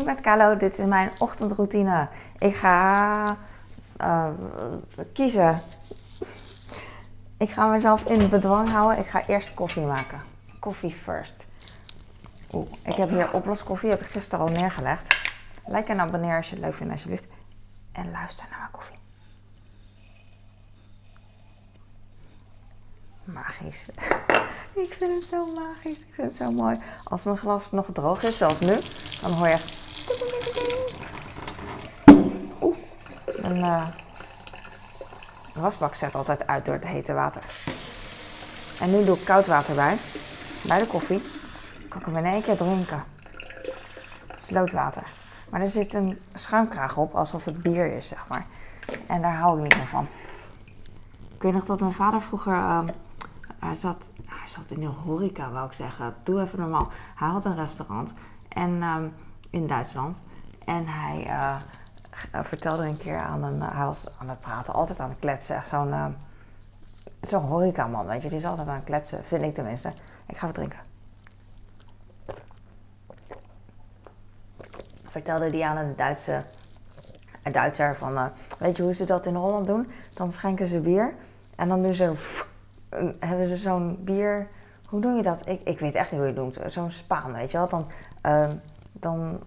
Met Kalo, dit is mijn ochtendroutine. Ik ga uh, kiezen. Ik ga mezelf in bedwang houden. Ik ga eerst koffie maken. Koffie first. Oeh, ik heb hier oploskoffie, heb ik gisteren al neergelegd. Like en abonneer als je het leuk vindt alsjeblieft. En luister naar mijn koffie. Magisch. ik vind het zo magisch. Ik vind het zo mooi. Als mijn glas nog droog is, zoals nu, dan hoor je echt... Oeh, een uh, wasbak zet altijd uit door het hete water. En nu doe ik koud water bij. Bij de koffie. Kan ik hem in één keer drinken. Slootwater. Maar er zit een schuimkraag op, alsof het bier is, zeg maar. En daar hou ik niet meer van. Ik weet nog dat mijn vader vroeger... Uh, hij, zat, hij zat in de horeca, wou ik zeggen. Doe even normaal. Hij had een restaurant en, um, in Duitsland. En hij uh, vertelde een keer aan een... hij was aan het praten, altijd aan het kletsen. Zo'n uh, zo'n horecaman, weet je. Die is altijd aan het kletsen, vind ik tenminste. Ik ga even drinken. vertelde die aan een Duitse een Duitser van, weet je hoe ze dat in Holland doen? Dan schenken ze bier en dan doen ze, hebben ze zo'n bier, hoe doe je dat? Ik, ik weet echt niet hoe je het noemt, zo'n spaan, weet je wel? Dan, uh, dan,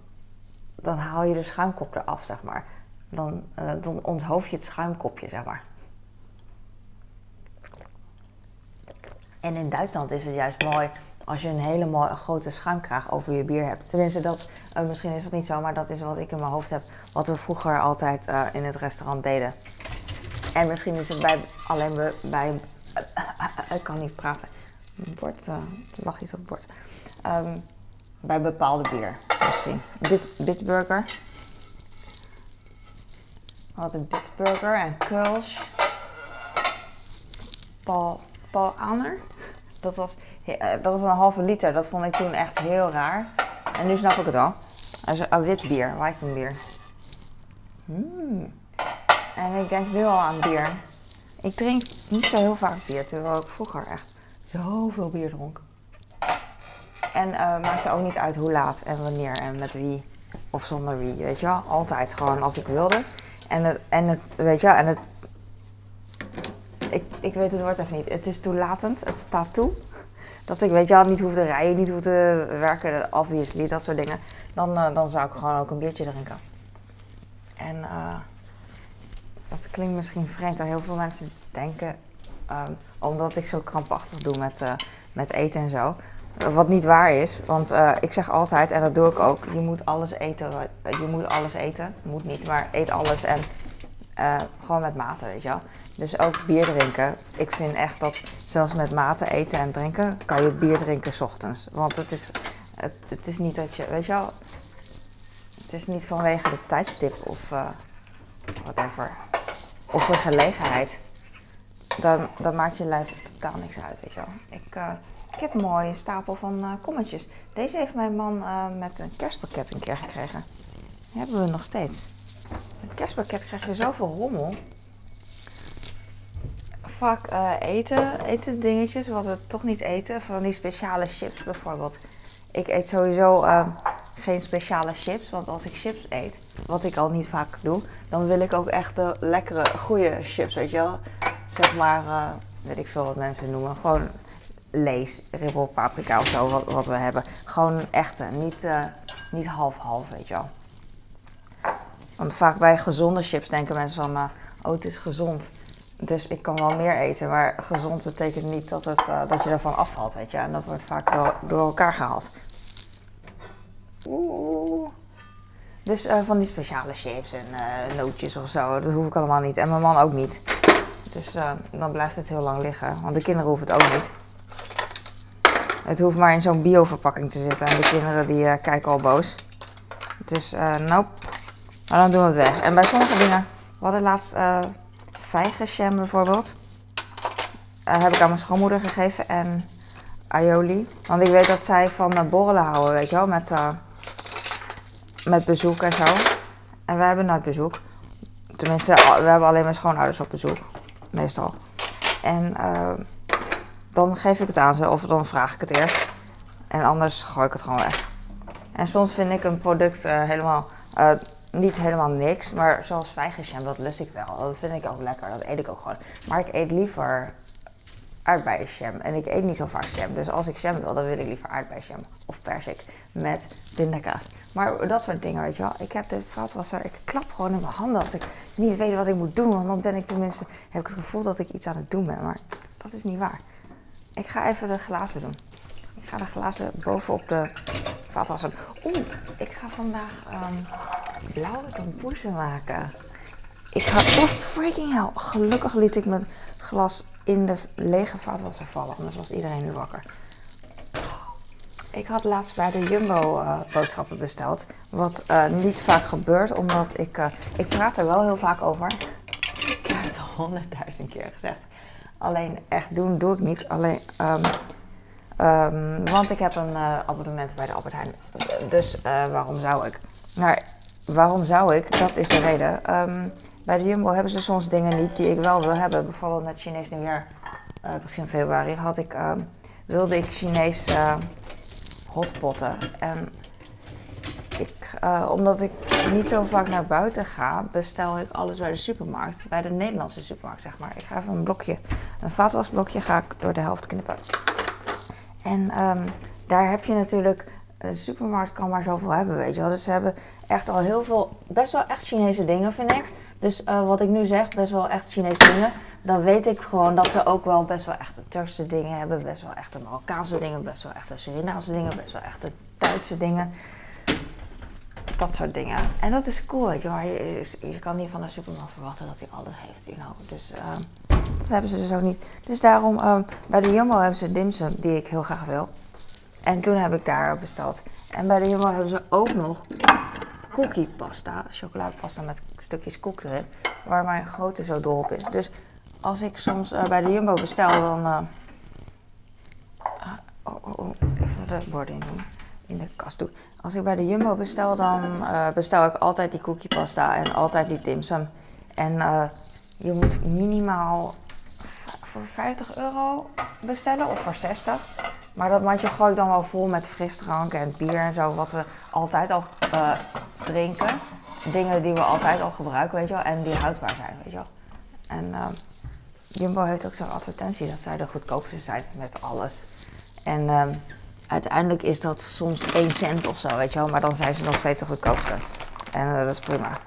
dan haal je de schuimkop eraf, zeg maar. Dan, uh, dan je het schuimkopje, zeg maar. En in Duitsland is het juist mooi als je een hele mooie grote schuimkraag over je bier hebt. Tenminste, dat, uh, misschien is dat niet zo, maar dat is wat ik in mijn hoofd heb. Wat we vroeger altijd uh, in het restaurant deden. En misschien is het bij, alleen bij... bij ik kan niet praten. Bord, er lag iets op het bord. Um, bij bepaalde bier, misschien. Bit, Bitburger. We hadden Bitburger en Kulsch. Paul, Paul Aner. Dat was dat was een halve liter. Dat vond ik toen echt heel raar. En nu snap ik het wel. Een wit bier, Weissenbier. Mm. En ik denk nu al aan bier. Ik drink niet zo heel vaak bier, terwijl ik vroeger echt zoveel bier dronk. En uh, maakte ook niet uit hoe laat en wanneer en met wie of zonder wie, weet je wel. Altijd gewoon als ik wilde. En het, en het weet je wel, en het... Ik, ik weet het woord even niet. Het is toelatend, het staat toe dat ik weet je wel niet hoef te rijden, niet hoef te werken, obviously, dat soort dingen. Dan, uh, dan zou ik gewoon ook een biertje drinken. En uh, dat klinkt misschien vreemd, maar heel veel mensen denken, um, omdat ik zo krampachtig doe met, met eten en zo. Wat niet waar is, want ik zeg altijd, en dat doe ik ook, je moet alles eten. Je moet alles eten. Moet niet, maar eet alles en gewoon met mate, weet je wel. Dus ook bier drinken. Ik vind echt dat zelfs met mate eten en drinken kan je bier drinken s ochtends. Want het is, het, is niet dat je, weet je wel, het is niet vanwege de tijdstip of uh, whatever. Of de gelegenheid. Dan, dan maakt je lijf totaal niks uit, weet je wel. Ik, ik heb een mooie stapel van uh, kommetjes. Deze heeft mijn man uh, met een kerstpakket een keer gekregen. Die hebben we nog steeds. Met kerstpakket krijg je zoveel rommel vaak uh, eten, eten dingetjes wat we toch niet eten. Van die speciale chips bijvoorbeeld. Ik eet sowieso geen speciale chips, want als ik chips eet, wat ik al niet vaak doe, dan wil ik ook echt de lekkere, goede chips, weet je wel. Zeg maar, weet ik veel wat mensen noemen, gewoon lees, ribbel, paprika of zo, wat, we hebben. Gewoon echte, niet, niet half-half, weet je wel. Want vaak bij gezonde chips denken mensen van, oh het is gezond. Dus ik kan wel meer eten, maar gezond betekent niet dat, het, uh, dat je ervan afvalt, weet je. En dat wordt vaak door, door elkaar gehaald. Oeh. Dus van die speciale chips en nootjes of zo, dat hoef ik allemaal niet. En mijn man ook niet. Dus dan blijft het heel lang liggen, want de kinderen hoeven het ook niet. Het hoeft maar in zo'n bio-verpakking te zitten en de kinderen die kijken al boos. Dus nope. Maar dan doen we het weg. En bij sommige dingen, we hadden laatst vijgenjam bijvoorbeeld. Uh, heb ik aan mijn schoonmoeder gegeven en aioli. Want ik weet dat zij van uh, borrelen houden, weet je wel, met, uh, met bezoek en zo. En wij hebben nooit bezoek. Tenminste, we hebben alleen mijn schoonouders op bezoek. Meestal. En dan geef ik het aan ze of dan vraag ik het eerst. En anders gooi ik het gewoon weg. En soms vind ik een product helemaal, niet helemaal niks. Maar zoals vijgenjam, dat lust ik wel. Dat vind ik ook lekker. Dat eet ik ook gewoon. Maar ik eet liever aardbeienjam. En ik eet niet zo vaak jam. Dus als ik jam wil, dan wil ik liever aardbeienjam. Of persik met pindakaas. Maar dat soort dingen, weet je wel. Ik heb de vaatwasser, ik klap gewoon in mijn handen als ik niet weet wat ik moet doen. Want dan ben ik tenminste, heb ik het gevoel dat ik iets aan het doen ben. Maar dat is niet waar. Ik ga even de glazen doen. Ik ga de glazen bovenop de vaatwasser. Oeh, ik ga vandaag um, blauwe tompoezen maken. Ik ga, oh freaking hell. Gelukkig liet ik mijn glas in de lege vaatwasser vallen. Anders was iedereen nu wakker. Ik had laatst bij de Jumbo uh, boodschappen besteld. Wat uh, niet vaak gebeurt, omdat ik... Uh, ik praat er wel heel vaak over. Ik heb het al honderdduizend keer gezegd. Alleen echt doen doe ik niet. Alleen, um, um, want ik heb een abonnement bij de Albert Heijn. Dus waarom zou ik? Nou, waarom zou ik? Dat is de reden. Um, bij de Jumbo hebben ze soms dingen niet die ik wel wil hebben. Bijvoorbeeld met Chinees nieuwjaar uh, begin februari had ik, uh, wilde ik Chinees uh, hotpotten. En ik, omdat ik niet zo vaak naar buiten ga, bestel ik alles bij de supermarkt. Bij de Nederlandse supermarkt, zeg maar. Ik ga even een blokje, een vaatwasblokje ga ik door de helft knippen. En um, daar heb je natuurlijk de supermarkt kan maar zoveel hebben, weet je wel. Dus ze hebben echt al heel veel, best wel echt Chinese dingen, vind ik. Dus uh, wat ik nu zeg, best wel echt Chinese dingen. Dan weet ik gewoon dat ze ook wel best wel echte Turkse dingen hebben. Best wel echte Marokkaanse dingen. Best wel echte Surinaamse dingen. Best wel echte Duitse dingen. Dat soort dingen. En dat is cool, weet je. Je, kan niet van de supermarkt verwachten dat hij alles heeft, you know. Dus uh, dat hebben ze dus ook niet. Dus daarom, uh, bij de Jumbo hebben ze dimsum, die ik heel graag wil. En toen heb ik daar besteld. En bij de Jumbo hebben ze ook nog cookie pasta, chocoladepasta met stukjes koek erin, waar mijn grote zo dol op is. Dus als ik soms uh, bij de Jumbo bestel, dan. Uh, oh, oh, oh, even de borden doen. De kast. Als ik bij de Jumbo bestel, dan uh, bestel ik altijd die cookie pasta en altijd die dimsum. En je moet minimaal voor 50 euro bestellen of voor 60. Maar dat mandje gooi ik dan wel vol met frisdrank en bier en zo, wat we altijd al uh, drinken. Dingen die we altijd al gebruiken, weet je wel, en die houdbaar zijn, weet je wel. En Jumbo heeft ook zo'n advertentie dat zij de goedkoopste zijn met alles. En uh, uiteindelijk is dat soms 1 cent of zo, weet je wel, maar dan zijn ze nog steeds de goedkoopste. En uh, dat is prima.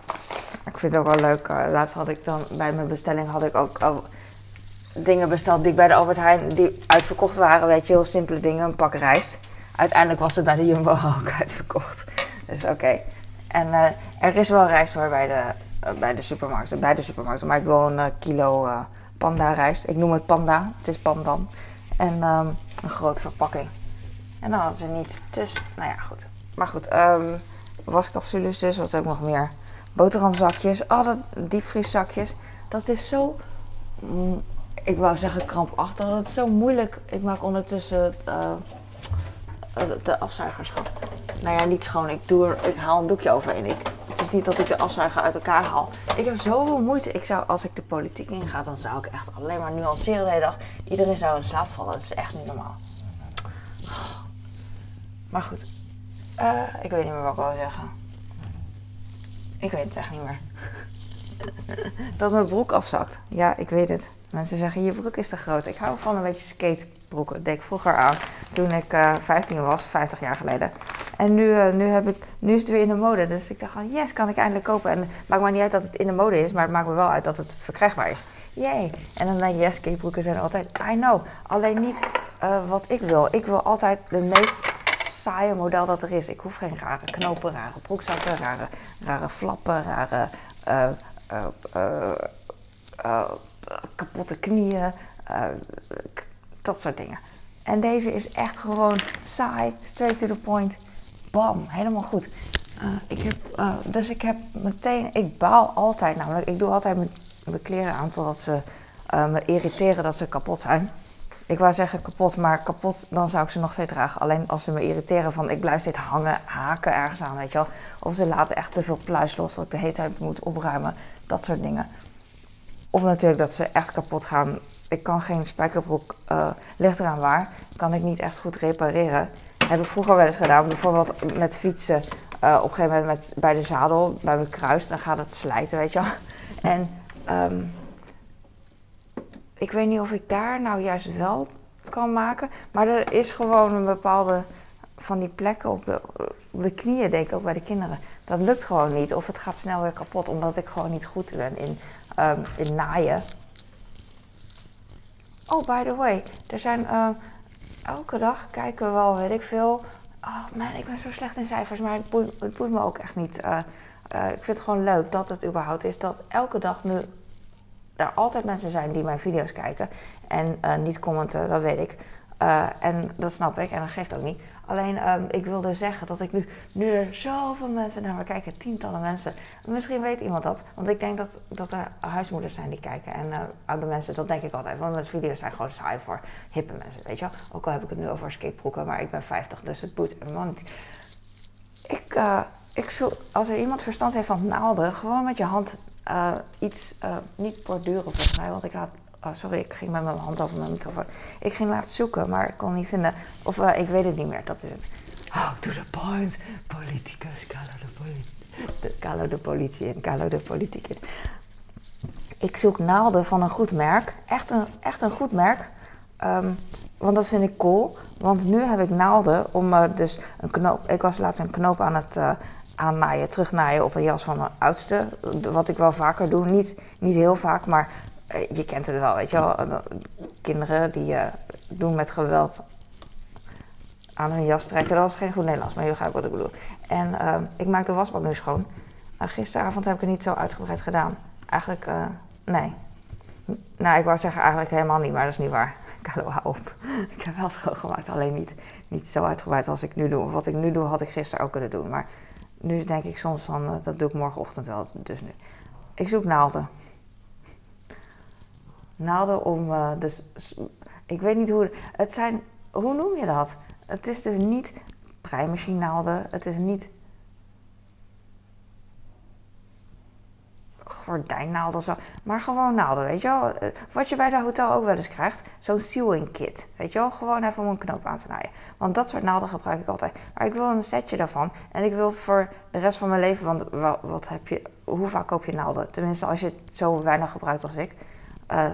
Ik vind het ook wel leuk. laatst had ik dan bij mijn bestelling had ik ook dingen besteld die ik bij de Albert Heijn die uitverkocht waren. Weet je, heel simpele dingen, een pak rijst. Uiteindelijk was het bij de Jumbo ook uitverkocht. Dus oké. En uh, er is wel rijst hoor bij de, bij de supermarkten. Bij de supermarkten. Maar ik wil een kilo panda rijst. Ik noem het panda. Het is pandan. En um, een grote verpakking. En dan hadden ze niet. Dus, nou ja, goed. Maar goed. Um, wascapsules dus. Wat ik nog meer? Boterhamzakjes. Al dat diepvrieszakjes. Dat is zo ik wou zeggen krampachtig. Dat is zo moeilijk. Ik maak ondertussen uh, de afzuiger schoon. Nou ja, niet schoon. Ik, doe er, ik haal een doekje overheen. Ik, het is niet dat ik de afzuiger uit elkaar haal. Ik heb zoveel moeite. Ik zou, als ik de politiek inga, dan zou ik echt alleen maar nuanceren de hele dag. Iedereen zou in slaap vallen. Dat is echt niet normaal. Maar goed. Uh, ik weet niet meer wat ik wil zeggen. Ik weet het echt niet meer. dat mijn broek afzakt. Ja, ik weet het. Mensen zeggen, je broek is te groot. Ik hou van een beetje skatebroeken. Dat ik vroeger aan toen ik uh, eh, 15 was, 50 jaar geleden. En nu, uh, nu, heb ik, nu is het weer in de mode. Dus ik dacht van, yes, kan ik eindelijk kopen. En het maakt me niet uit dat het in de mode is, maar het maakt me wel uit dat het verkrijgbaar is. Yay. En dan denk je, yes, skatebroeken zijn altijd, I know. Alleen niet wat ik wil. Ik wil altijd de meest saaie model dat er is. Ik hoef geen rare knopen, rare broekzakken, rare, rare flappen, rare kapotte knieën, dat soort dingen. En deze is echt gewoon saai, straight to the point. Bam, helemaal goed. Ik heb, dus ik heb meteen, ik baal altijd namelijk, ik doe altijd mijn kleren aan totdat ze me irriteren dat ze kapot zijn. Ik wou zeggen kapot, maar kapot, dan zou ik ze nog steeds dragen. Alleen als ze me irriteren van ik blijf steeds hangen, haken ergens aan, weet je wel. Of ze laten echt te veel pluis los dat ik de hele tijd moet opruimen. Dat soort dingen. Of natuurlijk dat ze echt kapot gaan. Ik kan geen spijkerbroek, uh, ligt eraan waar, kan ik niet echt goed repareren. heb ik vroeger wel eens gedaan. Bijvoorbeeld met fietsen. Uh, op een gegeven moment met, bij de zadel, bij mijn kruis, dan gaat het slijten, weet je wel. En um, ik weet niet of ik daar nou juist wel kan maken. Maar er is gewoon een bepaalde van die plekken op de, knieën, denk ik ook bij de kinderen. Dat lukt gewoon niet. Of het gaat snel weer kapot, omdat ik gewoon niet goed ben in, um, in naaien. Oh, by the way, er zijn uh, elke dag kijken we wel, weet ik veel. Oh man, ik ben zo slecht in cijfers, maar het boeit, me ook echt niet. Uh, uh, ik vind het gewoon leuk dat het überhaupt is dat elke dag nu er altijd mensen zijn die mijn video's kijken en uh, niet commenten, dat weet ik. Uh, en dat snap ik en dat geeft ook niet. Alleen, um, ik wilde zeggen dat ik nu, nu er zoveel mensen naar me kijken, tientallen mensen. Misschien weet iemand dat, want ik denk dat, dat er huismoeders zijn die kijken. En uh, oude mensen, dat denk ik altijd. Want mijn video's zijn gewoon saai voor hippe mensen, weet je wel. Ook al heb ik het nu over skatebroeken, maar ik ben 50, dus het helemaal niet. Ik, ik zoek, als er iemand verstand heeft van naalden, gewoon met je hand uh, iets, uh, niet borduren volgens mij, want ik laat. Oh, sorry, ik ging met mijn hand over mijn microfoon. Ik ging laten zoeken, maar ik kon niet vinden. Of uh, ik weet het niet meer, dat is het. Oh, to the point. Politicus, Calo de politie. Calo de politie en Calo de politiek. Ik zoek naalden van een goed merk. Echt een, echt een goed merk. Um, want dat vind ik cool. Want nu heb ik naalden om dus een knoop. Ik was laatst een knoop aan het aannaaien, terugnaaien op een jas van mijn oudste. Wat ik wel vaker doe. Niet, niet heel vaak, maar uh, je kent het wel, weet je wel. Kinderen die uh, doen met geweld aan hun jas trekken. Dat was geen goed Nederlands, maar je begrijpt wat ik bedoel. En uh, ik maak de wasbak nu schoon. gisteravond heb ik het niet zo uitgebreid gedaan. Eigenlijk, nee. Nou, ik wou zeggen eigenlijk helemaal niet, maar dat is niet waar. Hallo, hou op. Ik heb wel schoongemaakt, alleen niet, niet zo uitgebreid als ik nu doe. Wat ik nu doe, had ik gisteren ook kunnen doen. Maar nu denk ik soms van, uh, dat doe ik morgenochtend wel. Dus nu. Ik zoek naalden. Naalden om, uh, dus, ik weet niet hoe, het zijn, hoe noem je dat? Het is dus niet naalden, het is niet gordijnnaalden zo. Maar gewoon naalden, weet je wel. Wat je bij de hotel ook wel eens krijgt. Zo'n sewing kit. Weet je wel, gewoon even om een knoop aan te naaien. Want dat soort naalden gebruik ik altijd. Maar ik wil een setje daarvan. En ik wil het voor de rest van mijn leven. Want wat, heb je, hoe vaak koop je naalden? Tenminste, als je het zo weinig gebruikt als ik. Uh,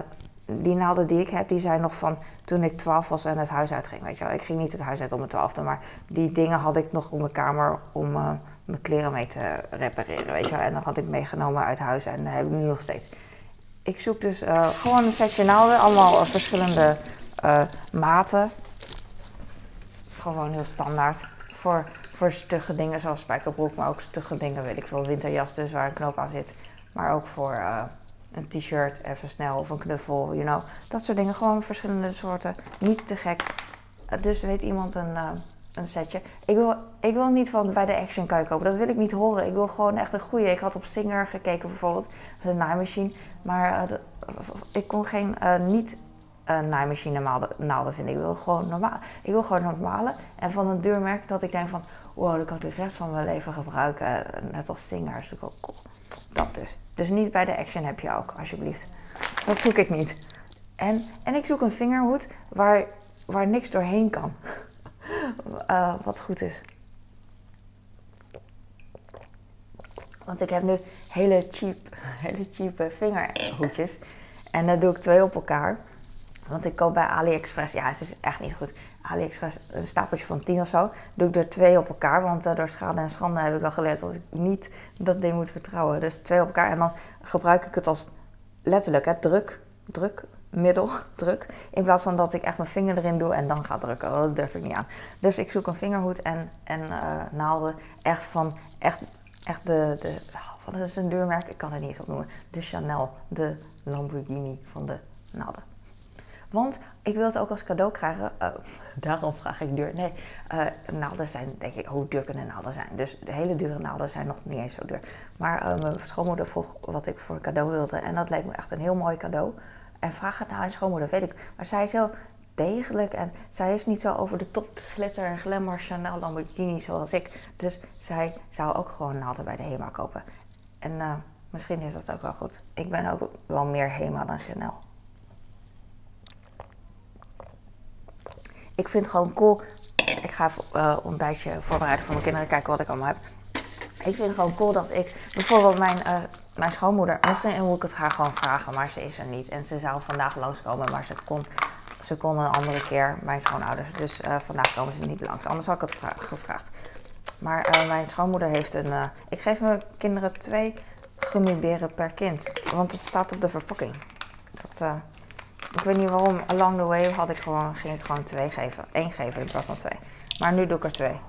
die naalden die ik heb, die zijn nog van toen ik 12 was en het huis uitging. Weet je wel. Ik ging niet het huis uit om mijn twaalfde. Maar die dingen had ik nog op mijn kamer om... Uh, mijn kleren mee te repareren, weet je wel. En dat had ik meegenomen uit huis en heb ik nu nog steeds. Ik zoek dus uh, gewoon een setje naalden, allemaal uh, verschillende uh, maten. Gewoon heel standaard. Voor, voor stugge dingen zoals spijkerbroek, maar ook stugge dingen, weet ik veel. Winterjas dus, waar een knoop aan zit. Maar ook voor een t-shirt, even snel, of een knuffel, you know. Dat soort dingen, gewoon verschillende soorten. Niet te gek. dus weet iemand een een setje. Ik wil, ik wil niet van bij de Action je kopen. Dat wil ik niet horen. Ik wil gewoon echt een goede. Ik had op Singer gekeken bijvoorbeeld. Dat een naaimachine. Maar uh, ik kon geen uh, niet uh, naaimachine naalden, vinden. Ik wil gewoon normaal. Ik wil gewoon normale. En van een duurmerk dat ik denk van... Wow, dat kan ik de rest van mijn leven gebruiken. Net als Singer. is ook cool. Dat dus. Dus niet bij de Action heb je ook, alsjeblieft. Dat zoek ik niet. En, en ik zoek een vingerhoed waar, waar niks doorheen kan. Uh, wat goed is. Want ik heb nu hele cheap, hele cheap vingerhoedjes. En dan doe ik twee op elkaar. Want ik koop bij AliExpress, ja, het is echt niet goed. AliExpress, een stapeltje van 10 of zo. Doe ik er twee op elkaar. Want uh, door schade en schande heb ik al geleerd dat ik niet dat ding moet vertrouwen. Dus twee op elkaar. En dan gebruik ik het als letterlijk, hè, druk, druk, middel druk. In plaats van dat ik echt mijn vinger erin doe en dan ga drukken. Dat durf ik niet aan. Dus ik zoek een vingerhoed en, en uh, naalden echt van echt, echt de, de wat is een deurmerk? Ik kan het niet eens opnoemen. De Chanel, de Lamborghini van de naalden. Want ik wil het ook als cadeau krijgen. Uh, daarom vraag ik duur. Nee, uh, naalden zijn, denk ik, hoe duur kunnen naalden zijn? Dus de hele dure naalden zijn nog niet eens zo duur. Maar mijn schoonmoeder vroeg wat ik voor een cadeau wilde. En dat leek me echt een heel mooi cadeau. En vraag het naar haar schoonmoeder, weet ik. Maar zij is heel degelijk en zij is niet zo over de top glitter en glamour Chanel Lamborghini zoals ik. Dus zij zou ook gewoon naalden bij de HEMA kopen. En uh, misschien is dat ook wel goed. Ik ben ook wel meer HEMA dan Chanel. Ik vind gewoon cool. Ik ga even uh, ontbijtje voorbereiden voor mijn kinderen. Kijken wat ik allemaal heb. Ik vind het gewoon cool dat ik... Bijvoorbeeld mijn, uh, mijn schoonmoeder... Misschien moet ik het haar gewoon vragen, maar ze is er niet. En ze zou vandaag langskomen, maar ze kon, ze kon een andere keer, mijn schoonouders. Dus uh, vandaag komen ze niet langs. Anders had ik het gevraagd. Maar uh, mijn schoonmoeder heeft een... ik geef mijn kinderen twee gummiberen per kind. Want het staat op de verpakking. Dat... Ik weet niet waarom. Along the way had ik gewoon, ging ik gewoon twee geven. Eén geven in plaats van twee. Maar nu doe ik er twee.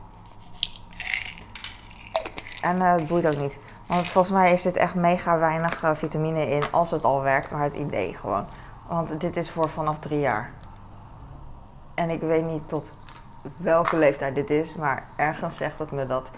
En het boeit ook niet. Want volgens mij is dit echt mega weinig uh, vitamine in. Als het al werkt, maar het idee gewoon. Want dit is voor vanaf drie jaar. En ik weet niet tot welke leeftijd dit is. Maar ergens zegt het me dat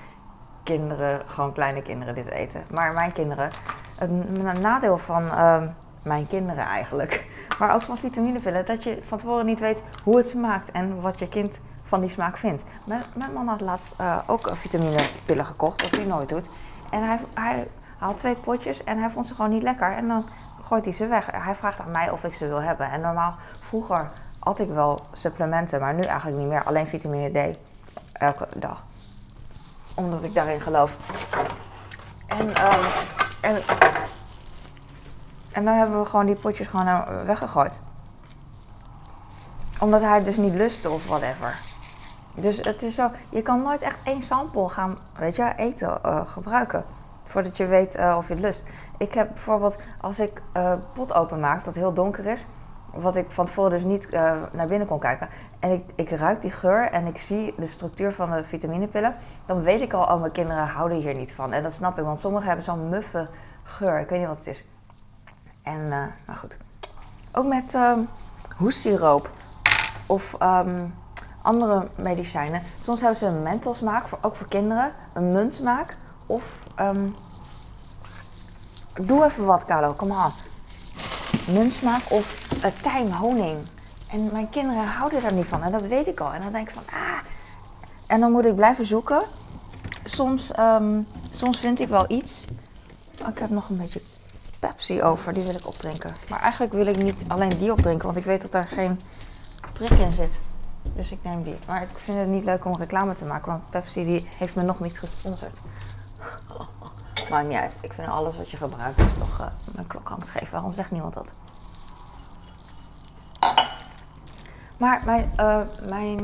kinderen, gewoon kleine kinderen, dit eten. Maar mijn kinderen. Het nadeel van. Uh, mijn kinderen eigenlijk. Maar ook van vitaminepillen, dat je van tevoren niet weet hoe het smaakt en wat je kind van die smaak vindt. Mijn, mijn man had laatst uh, ook vitaminepillen gekocht, dat hij nooit doet. En hij, hij haalt twee potjes en hij vond ze gewoon niet lekker. En dan gooit hij ze weg. Hij vraagt aan mij of ik ze wil hebben. En normaal, vroeger had ik wel supplementen, maar nu eigenlijk niet meer. Alleen vitamine D elke dag. Omdat ik daarin geloof. En, uh, en dan hebben we gewoon die potjes gewoon eh, weggegooid. Omdat hij dus niet lustte of whatever. Dus het is zo, je kan nooit echt één sample gaan, weet je, eten, uh, gebruiken. Voordat je weet uh, of je het lust. Ik heb bijvoorbeeld, als ik uh, pot openmaak, dat heel donker is. Wat ik van tevoren dus niet naar binnen kon kijken. En ik, ik ruik die geur en ik zie de structuur van de vitaminepillen. Dan weet ik al, oh mijn kinderen houden hier niet van. En dat snap ik, want sommigen hebben zo'n muffe geur. Ik weet niet wat het is. En nou goed. Ook met um, hoestsiroop of um, andere medicijnen. Soms hebben ze een mentholsmaak, voor, ook voor kinderen. Een muntsmaak. Of um, doe even wat, Carlo, kom aan. Muntsmaak of uh, tijm, honing. En mijn kinderen houden daar niet van. En dat weet ik al. En dan denk ik van, ah. En dan moet ik blijven zoeken. Soms, soms vind ik wel iets. Oh, ik heb nog een beetje Pepsi over. Die wil ik opdrinken. Maar eigenlijk wil ik niet alleen die opdrinken, want ik weet dat daar geen prik in zit. Dus ik neem die. Maar ik vind het niet leuk om reclame te maken, want Pepsi die heeft me nog niet gesponsord. Maakt niet uit. Ik vind alles wat je gebruikt is toch uh, een klokhand scheef. Waarom zegt niemand dat? Maar mijn, uh, mijn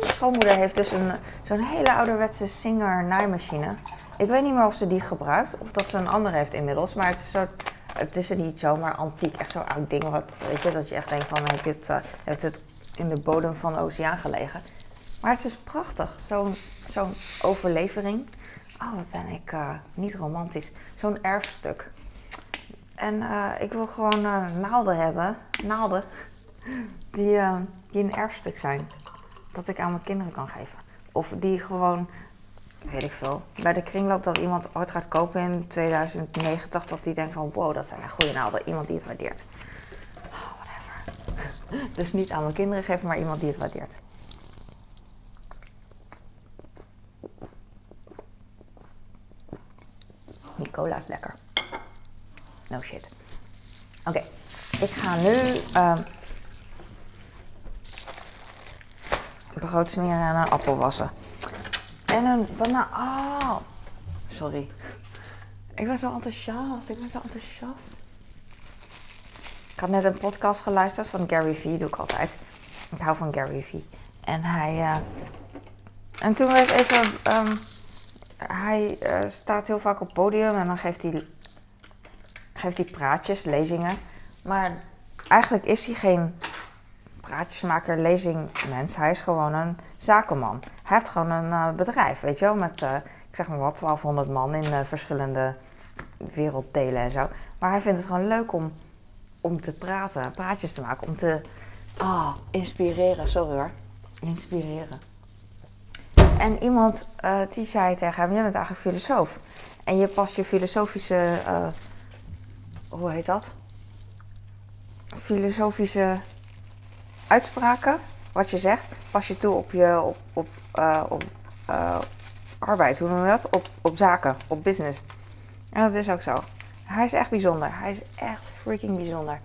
schoonmoeder heeft dus een, zo'n hele ouderwetse Singer naaimachine. Ik weet niet meer of ze die gebruikt of dat ze een andere heeft inmiddels. Maar het is, zo, het is niet zomaar antiek, echt zo'n oud ding. Wat, weet je, dat je echt denkt van, heb je het, uh, heeft het in de bodem van de oceaan gelegen. Maar het is prachtig, zo'n zo'n overlevering. Oh, wat ben ik uh, niet romantisch. Zo'n erfstuk. En uh, ik wil gewoon naalden hebben, naalden, die, die een erfstuk zijn. Dat ik aan mijn kinderen kan geven. Of die gewoon weet ik veel, bij de kringloop dat iemand ooit gaat kopen in 2090, dat die denkt van wow, dat zijn goede naalden. Iemand die het waardeert. Dus niet aan mijn kinderen geven, maar iemand die het waardeert. Die cola is lekker. No shit. Oké, ik ga nu uh, brood smeren en een appel wassen. En een banaan. Oh, sorry. Ik ben zo enthousiast. Ik ben zo enthousiast. Ik had net een podcast geluisterd van Gary Vee. Doe ik altijd. Ik hou van Gary Vee. En hij... Uh... En toen werd even... Um, hij uh, staat heel vaak op podium en dan geeft hij, geeft hij praatjes, lezingen. Maar eigenlijk is hij geen praatjesmaker, lezingmens. Hij is gewoon een zakenman. Hij heeft gewoon een uh, bedrijf, weet je wel, met, ik zeg maar wat, 1200 man in verschillende werelddelen en zo. Maar hij vindt het gewoon leuk om, om te praten, praatjes te maken, om te oh, inspireren, sorry hoor, inspireren. En iemand die zei tegen hem, jij bent eigenlijk filosoof. En je past je filosofische, hoe heet dat? Filosofische uitspraken, wat je zegt, pas je toe op je op, op, uh, op uh, arbeid. Hoe noem je dat? Op, op zaken, op business. En dat is ook zo. Hij is echt bijzonder. Hij is echt freaking bijzonder.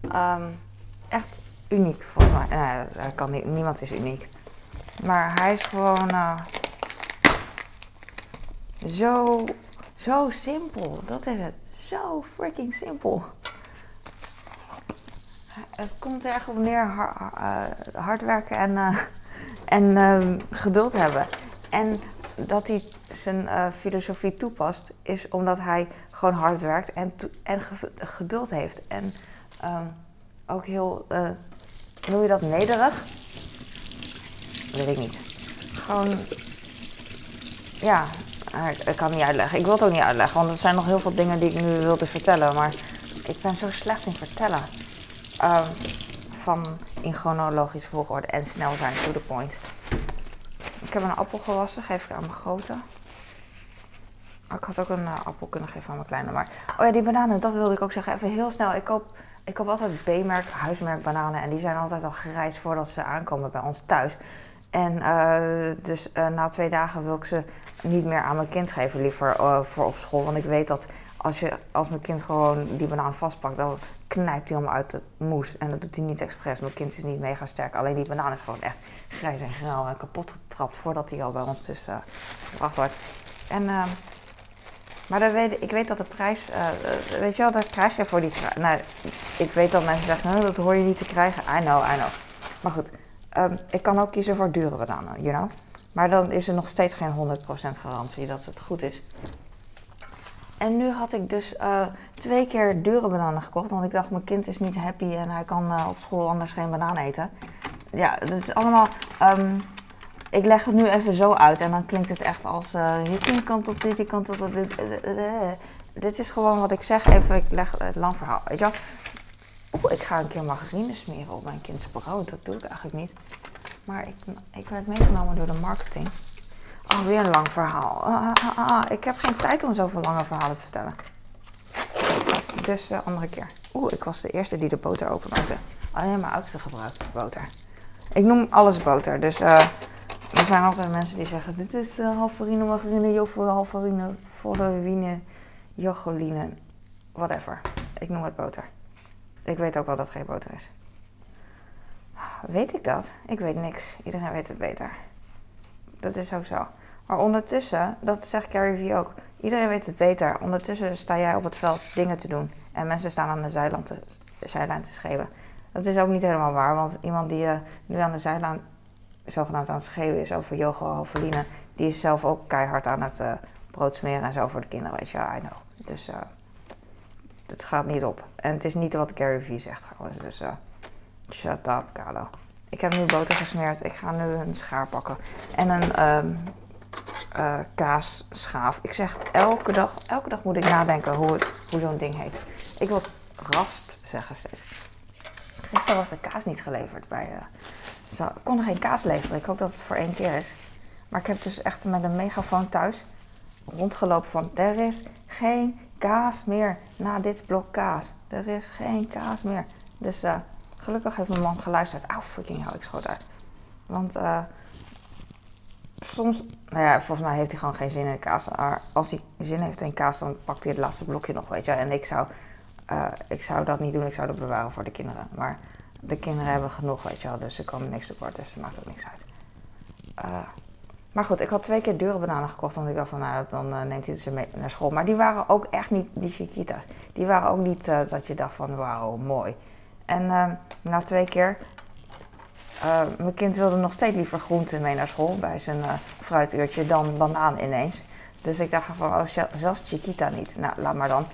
Um, echt uniek, volgens mij. Nee, kan. Niemand is uniek. Maar hij is gewoon uh, zo, zo simpel. Dat is het. Zo freaking simpel. Het komt er echt op neer hard werken en, uh, en uh, geduld hebben. En dat hij zijn uh, filosofie toepast, is omdat hij gewoon hard werkt en, en geduld heeft. En um, ook heel, uh, noem je dat nederig? Weet ik niet. Gewoon, ja, ik kan het niet uitleggen. Ik wil het ook niet uitleggen, want er zijn nog heel veel dingen die ik nu wilde vertellen. Maar ik ben zo slecht in vertellen. Um, van in chronologisch volgorde en snel zijn, to the point. Ik heb een appel gewassen, geef ik aan mijn grote. Oh, ik had ook een uh, appel kunnen geven aan mijn kleine. Maar, oh ja, die bananen, dat wilde ik ook zeggen. Even heel snel. Ik koop, ik koop altijd B-merk, huismerk bananen. En die zijn altijd al gereisd voordat ze aankomen bij ons thuis. En uh, dus uh, na twee dagen wil ik ze niet meer aan mijn kind geven, liever voor op school. Want ik weet dat als, je, als mijn kind gewoon die banaan vastpakt, dan knijpt hij hem uit de moes. En dat doet hij niet expres. Mijn kind is niet mega sterk. Alleen die banaan is gewoon echt grijs en grauw en kapot getrapt voordat hij al bij ons dus uh, wordt. En, uh, maar dan weet, ik weet dat de prijs, uh, weet je wel, dat krijg je voor die. Nou, ik weet dat mensen zeggen, nou, dat hoor je niet te krijgen. I know, I know. Maar goed, um, ik kan ook kiezen voor dure bananen, you know. Maar dan is er nog steeds geen 100% garantie dat het goed is. En nu had ik dus uh, twee keer dure bananen gekocht. Want ik dacht, mijn kind is niet happy en hij kan op school anders geen banaan eten. Ja, dat is allemaal... Um, ik leg het nu even zo uit en dan klinkt het echt als... Uh, je kant op dit, je kant op dit. Dit is gewoon wat ik zeg. Even, ik leg het lang verhaal, weet je wel. Oeh, ik ga een keer margarine smeren op mijn kind's brood. Dat doe ik eigenlijk niet. Maar ik, ik werd meegenomen door de marketing. Oh, weer een lang verhaal. Ah, ah, ah, ik heb geen tijd om zoveel lange verhalen te vertellen. Dus de uh, andere keer. Oeh, ik was de eerste die de boter openmaakte. Alleen mijn oudste gebruikt boter. Ik noem alles boter. Dus er zijn altijd mensen die zeggen: Dit is uh, halfarine, margarine, joffel, halfarine, wine, jocholine, whatever. Ik noem het boter. Ik weet ook wel dat het geen boter is. Weet ik dat? Ik weet niks. Iedereen weet het beter. Dat is ook zo. Maar ondertussen, dat zegt Carrie V ook, iedereen weet het beter. Ondertussen sta jij op het veld dingen te doen. En mensen staan aan de zijlijn te, zijlijn te. Dat is ook niet helemaal waar, want iemand die uh, nu aan de zijlijn zogenaamd aan het is over yoga Hoveline, die is zelf ook keihard aan het uh, brood smeren en zo voor de kinderen, weet je, I know. Dus uh, het gaat niet op. En het is niet wat Gary V zegt trouwens, dus uh, shut up, Carlo. Ik heb nu boter gesmeerd. Ik ga nu een schaar pakken. En een uh, kaasschaaf. Ik zeg elke dag, elke dag moet ik nadenken hoe, hoe zo'n ding heet. Ik wil rasp zeggen steeds. Gisteren was de kaas niet geleverd bij. Ze konden geen kaas leveren. Ik hoop dat het voor één keer is. Maar ik heb dus echt met een megafoon thuis rondgelopen van er is geen kaas meer na dit blok kaas. Er is geen kaas meer. Dus uh, Gelukkig heeft mijn man geluisterd. Auw, freaking hell, ik schoot uit. Want uh, soms, nou ja, volgens mij heeft hij gewoon geen zin in kaas. Maar als hij zin heeft in kaas, dan pakt hij het laatste blokje nog, weet je. En ik zou, uh, ik zou dat niet doen, ik zou dat bewaren voor de kinderen. Maar de kinderen hebben genoeg, weet je wel. Dus ze komen niks tekort, dus het maakt ook niks uit. Uh, maar goed, ik had twee keer dure bananen gekocht. Want ik dacht van, nou, dan uh, neemt hij ze mee naar school. Maar die waren ook echt niet, die chiquitas. Die waren ook niet uh, dat je dacht van, wauw, mooi. En na twee keer, mijn kind wilde nog steeds liever groenten mee naar school bij zijn fruituurtje dan banaan ineens. Dus ik dacht van, oh, zelfs Chiquita niet. Nou, laat maar dan.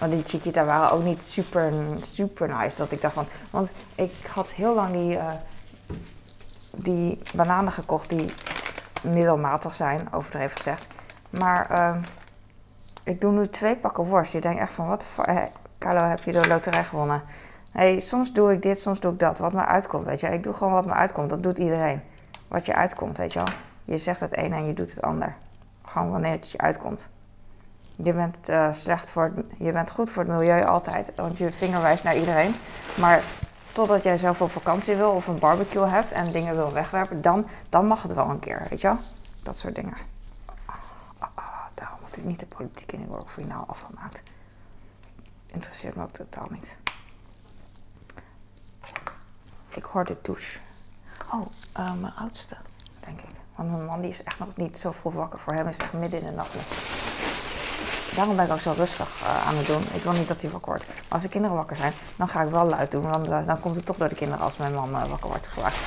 Want die Chiquita waren ook niet super, super nice. Dat ik dacht van, want ik had heel lang die, die bananen gekocht die middelmatig zijn, overdreven gezegd. Maar ehm, ik doe nu twee pakken worst. Je denkt echt van, wat de Carlo, heb je de loterij gewonnen? hey, soms doe ik dit, soms doe ik dat. Wat me uitkomt, weet je. Ik doe gewoon wat me uitkomt. Dat doet iedereen. Wat je uitkomt, weet je wel. Je zegt het een en je doet het ander. Gewoon wanneer het je uitkomt. Je bent, uh, slecht voor het, je bent goed voor het milieu altijd. Want je vinger wijst naar iedereen. Maar totdat jij zelf op vakantie wil of een barbecue hebt en dingen wil wegwerpen, dan, dan mag het wel een keer, weet je wel. Dat soort dingen. Oh, daarom moet ik niet de politiek in. Ik word ook finaal afgemaakt. Interesseert me ook totaal niet. Ik hoor de douche. Oh, uh, mijn oudste. denk ik. Want mijn man die is echt nog niet zo vroeg wakker. Voor hem is het echt midden in de nacht. Daarom ben ik ook zo rustig uh, aan het doen. Ik wil niet dat hij wakker wordt. Als de kinderen wakker zijn, dan ga ik wel luid doen. Want uh, dan komt het toch door de kinderen als mijn man uh, wakker wordt gewacht.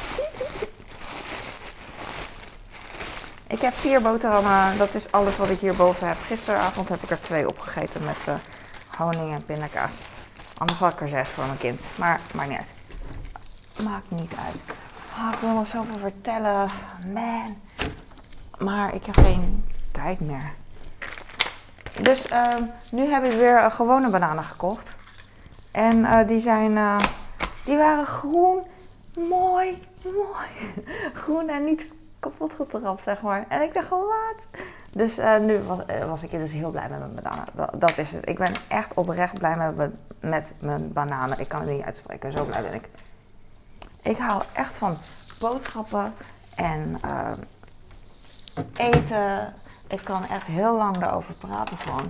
Ik heb vier boterhammen. Dat is alles wat ik hierboven heb. Gisteravond heb ik er twee opgegeten met honing en pindakaas. Anders had ik er zes voor mijn kind. Maar maakt niet uit. Maakt niet uit. Oh, ik wil nog zoveel vertellen. Man. Maar ik heb geen tijd meer. Dus uh, nu heb ik weer gewone bananen gekocht. En uh, die zijn, uh, die waren groen, mooi, mooi. groen en niet kapot getrapt, zeg maar. En ik dacht gewoon, wat? Dus nu was, was ik dus heel blij met mijn bananen. Dat, is het. Ik ben echt oprecht blij met, met mijn bananen. Ik kan het niet uitspreken, zo blij ben ik. Ik hou echt van boodschappen en eten ik kan echt heel lang daarover praten van.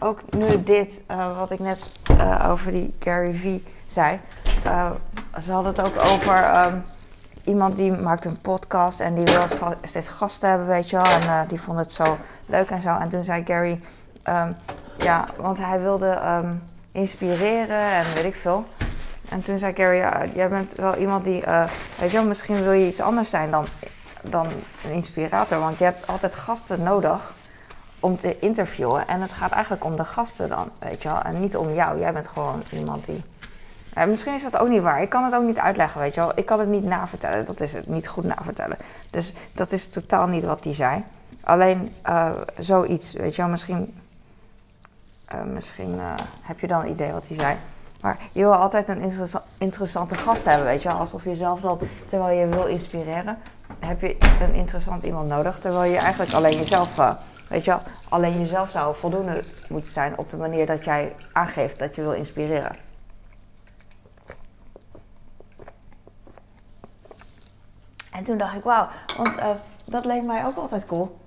Ook nu dit, uh, wat ik net uh, over die Gary V zei. Uh, ze hadden het ook over um, iemand die maakt een podcast en die wil steeds gasten hebben, weet je wel. En die vond het zo leuk en zo. En toen zei Gary, um, ja, want hij wilde um, inspireren en weet ik veel. En toen zei Gary, ja, jij bent wel iemand die, weet je wel, misschien wil je iets anders zijn dan dan een inspirator. Want je hebt altijd gasten nodig om te interviewen. En het gaat eigenlijk om de gasten dan, weet je wel. En niet om jou. Jij bent gewoon iemand die... Misschien is dat ook niet waar. Ik kan het ook niet uitleggen, weet je wel. Ik kan het niet navertellen. Dat is het, niet goed navertellen. Dus dat is totaal niet wat hij zei. Alleen uh, zoiets, weet je wel. Misschien, uh, misschien uh, heb je dan een idee wat hij zei. Maar je wil altijd een interessante gast hebben, weet je wel. Alsof je zelf dan, terwijl je wil inspireren, heb je een interessant iemand nodig. Terwijl je eigenlijk alleen jezelf, uh, weet je alleen jezelf zou voldoende moeten zijn op de manier dat jij aangeeft dat je wil inspireren. En toen dacht ik, wauw, want uh, dat leek mij ook altijd cool.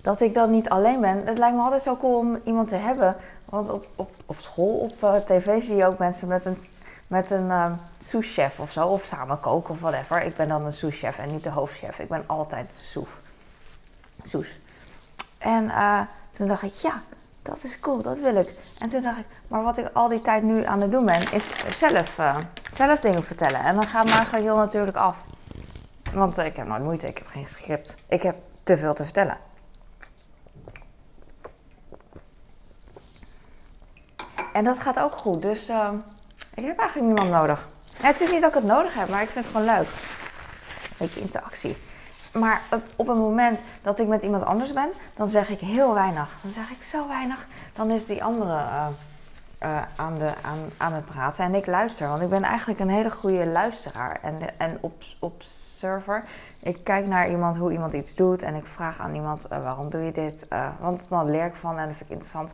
Dat ik dan niet alleen ben. Het lijkt me altijd zo cool om iemand te hebben. Want op, op, op school, op uh, tv zie je ook mensen met een met een uh, souschef of zo, of samen koken of whatever. Ik ben dan een souschef en niet de hoofdchef. Ik ben altijd soef. Soes. En uh, toen dacht ik, ja, dat is cool, dat wil ik. En toen dacht ik, maar wat ik al die tijd nu aan het doen ben, is zelf, uh, zelf dingen vertellen. En dan gaat eigenlijk heel natuurlijk af. Want ik heb nooit moeite, ik heb geen script. Ik heb te veel te vertellen. En dat gaat ook goed. Dus uh, ik heb eigenlijk niemand nodig. het is niet dat ik het nodig heb, maar ik vind het gewoon leuk. Een beetje interactie. Maar op een moment dat ik met iemand anders ben, dan zeg ik heel weinig. Dan zeg ik zo weinig. Dan is die andere uh, uh, aan, de, aan, aan het praten. En ik luister, want ik ben eigenlijk een hele goede luisteraar en, en op, observer. Ik kijk naar iemand, hoe iemand iets doet. En ik vraag aan iemand, uh, waarom doe je dit? want dan leer ik van en dat vind ik interessant.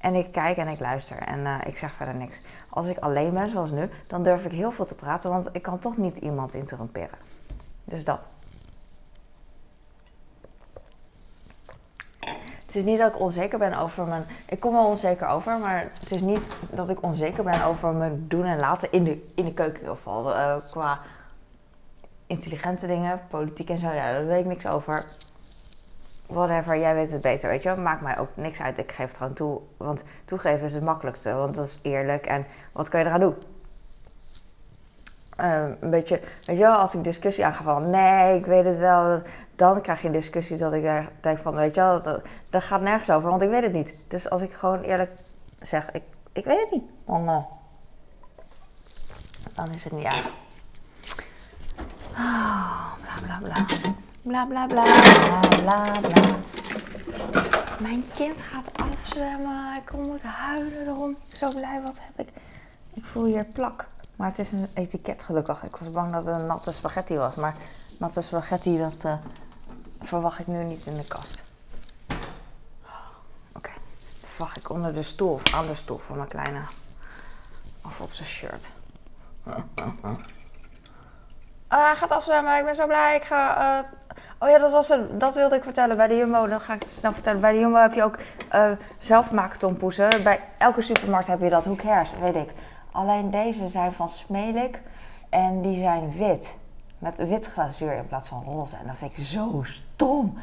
En ik kijk en ik luister en uh, ik zeg verder niks. Als ik alleen ben, zoals nu, dan durf ik heel veel te praten, want ik kan toch niet iemand interromperen. Dus dat. Het is niet dat ik onzeker ben over mijn. Ik kom wel onzeker over, maar het is niet dat ik onzeker ben over mijn doen en laten in de, in de keuken in. Uh, qua intelligente dingen, politiek en zo, ja, daar weet ik niks over whatever, jij weet het beter, weet je wel. Maakt mij ook niks uit, ik geef het gewoon toe. Want toegeven is het makkelijkste, want dat is eerlijk. En wat kan je eraan doen? Um, een beetje, weet je wel, als ik discussie aanga van nee, ik weet het wel, dan krijg je een discussie dat ik denk van, weet je wel, dat, dat gaat nergens over, want ik weet het niet. Dus als ik gewoon eerlijk zeg, ik, ik weet het niet, dan, uh, dan is het niet ja. Oh, bla bla bla. Bla bla bla bla bla Mijn kind gaat afzwemmen. Ik moet huilen erom. Zo blij, wat heb ik? Ik voel hier plak. Maar het is een etiket gelukkig. Ik was bang dat het een natte spaghetti was. Maar natte spaghetti, dat uh, verwacht ik nu niet in de kast. Oké. Okay. Dat verwacht ik onder de stoel of aan de stoel van mijn kleine. Of op zijn shirt. Uh, hij gaat afzwemmen, ik ben zo blij. Ik ga uh, Oh ja, dat, was dat wilde ik vertellen bij de Jumbo. Dan ga ik het snel vertellen. Bij de Jumbo heb je ook uh, zelfmaaktompoesen. Bij elke supermarkt heb je dat. Hoe weet ik. Alleen deze zijn van Smelik en die zijn wit. met wit glazuur in plaats van roze. En dat vind ik zo stom.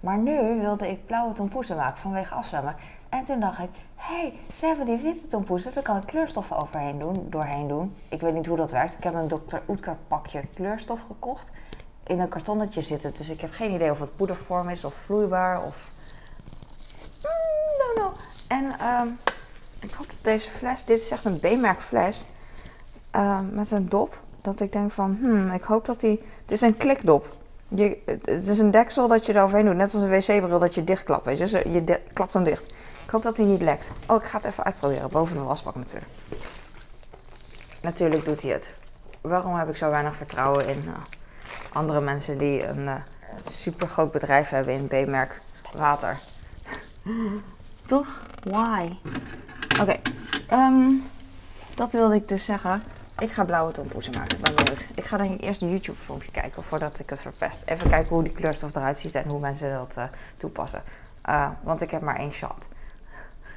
Maar nu wilde ik blauwe tompoezen maken vanwege afzwemmen. En toen dacht ik, hé, hey, ze hebben die witte tompoezen, daar kan ik kleurstoffen overheen doen, doorheen doen. Ik weet niet hoe dat werkt. Ik heb een Dr. Oetker pakje kleurstof gekocht. In een kartonnetje zitten, dus ik heb geen idee of het poedervorm is of vloeibaar of... Mm, no, no. En ehm, ik hoop dat deze fles, dit is echt een B-merk fles, ehm, met een dop. Dat ik denk van, hmm, ik hoop dat die... Het is een klikdop. Je, het is een deksel dat je er overheen doet. Net als een wc-bril dat je dichtklapt. Weet je, je klapt hem dicht. Ik hoop dat hij niet lekt. Oh, ik ga het even uitproberen. Boven de wasbak natuurlijk. Natuurlijk doet hij het. Waarom heb ik zo weinig vertrouwen in uh, andere mensen die een uh, super groot bedrijf hebben in B-merk water? Toch? Why? Oké. Um, dat wilde ik dus zeggen. Ik ga blauwe tompoezen maken. Ik. Ik ga ik eerst een YouTube filmpje kijken voordat ik het verpest. Even kijken hoe die kleurstof eruit ziet en hoe mensen dat uh, toepassen. Uh, want ik heb maar één shot.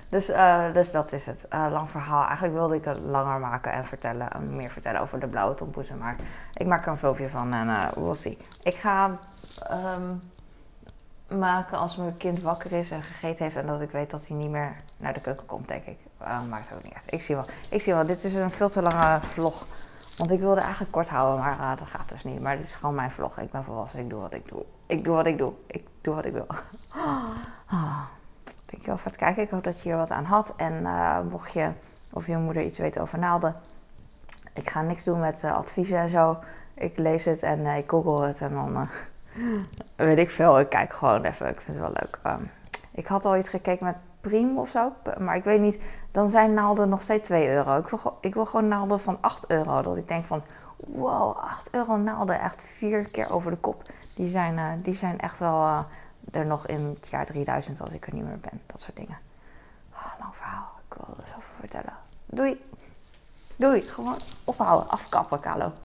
Dus, uh, dus dat is het. lang verhaal. Eigenlijk wilde ik het langer maken en vertellen, meer vertellen over de blauwe tompoezen. Maar ik maak er een filmpje van en we'll see. Ik ga um, maken als mijn kind wakker is en gegeten heeft en dat ik weet dat hij niet meer naar de keuken komt, denk ik. Uh, maakt ook niet uit. Ik zie wel. Ik zie wel. Dit is een veel te lange vlog. Want ik wilde eigenlijk kort houden, maar uh, dat gaat dus niet. Maar dit is gewoon mijn vlog. Ik ben volwassen. Ik doe wat ik doe. Ik doe wat ik doe. Ik doe wat ik wil. Oh, dankjewel voor het kijken. Ik hoop dat je hier wat aan had. En uh, mocht je of je moeder iets weten over naalden. Ik ga niks doen met adviezen en zo. Ik lees het en ik google het en dan weet ik veel. Ik kijk gewoon even. Ik vind het wel leuk. Um, ik had al iets gekeken met Priem of zo. Maar ik weet niet. Dan zijn naalden nog steeds 2 euro. Ik wil, gewoon naalden van 8 euro. Dat ik denk van. Wow, 8 euro naalden. Echt vier keer over de kop. Die zijn, die zijn echt wel er nog in het jaar 3000 als ik er niet meer ben. Dat soort dingen. Oh, lang verhaal. Ik wil er zoveel vertellen. Doei. Doei. Gewoon ophouden. Afkappen, Kalo.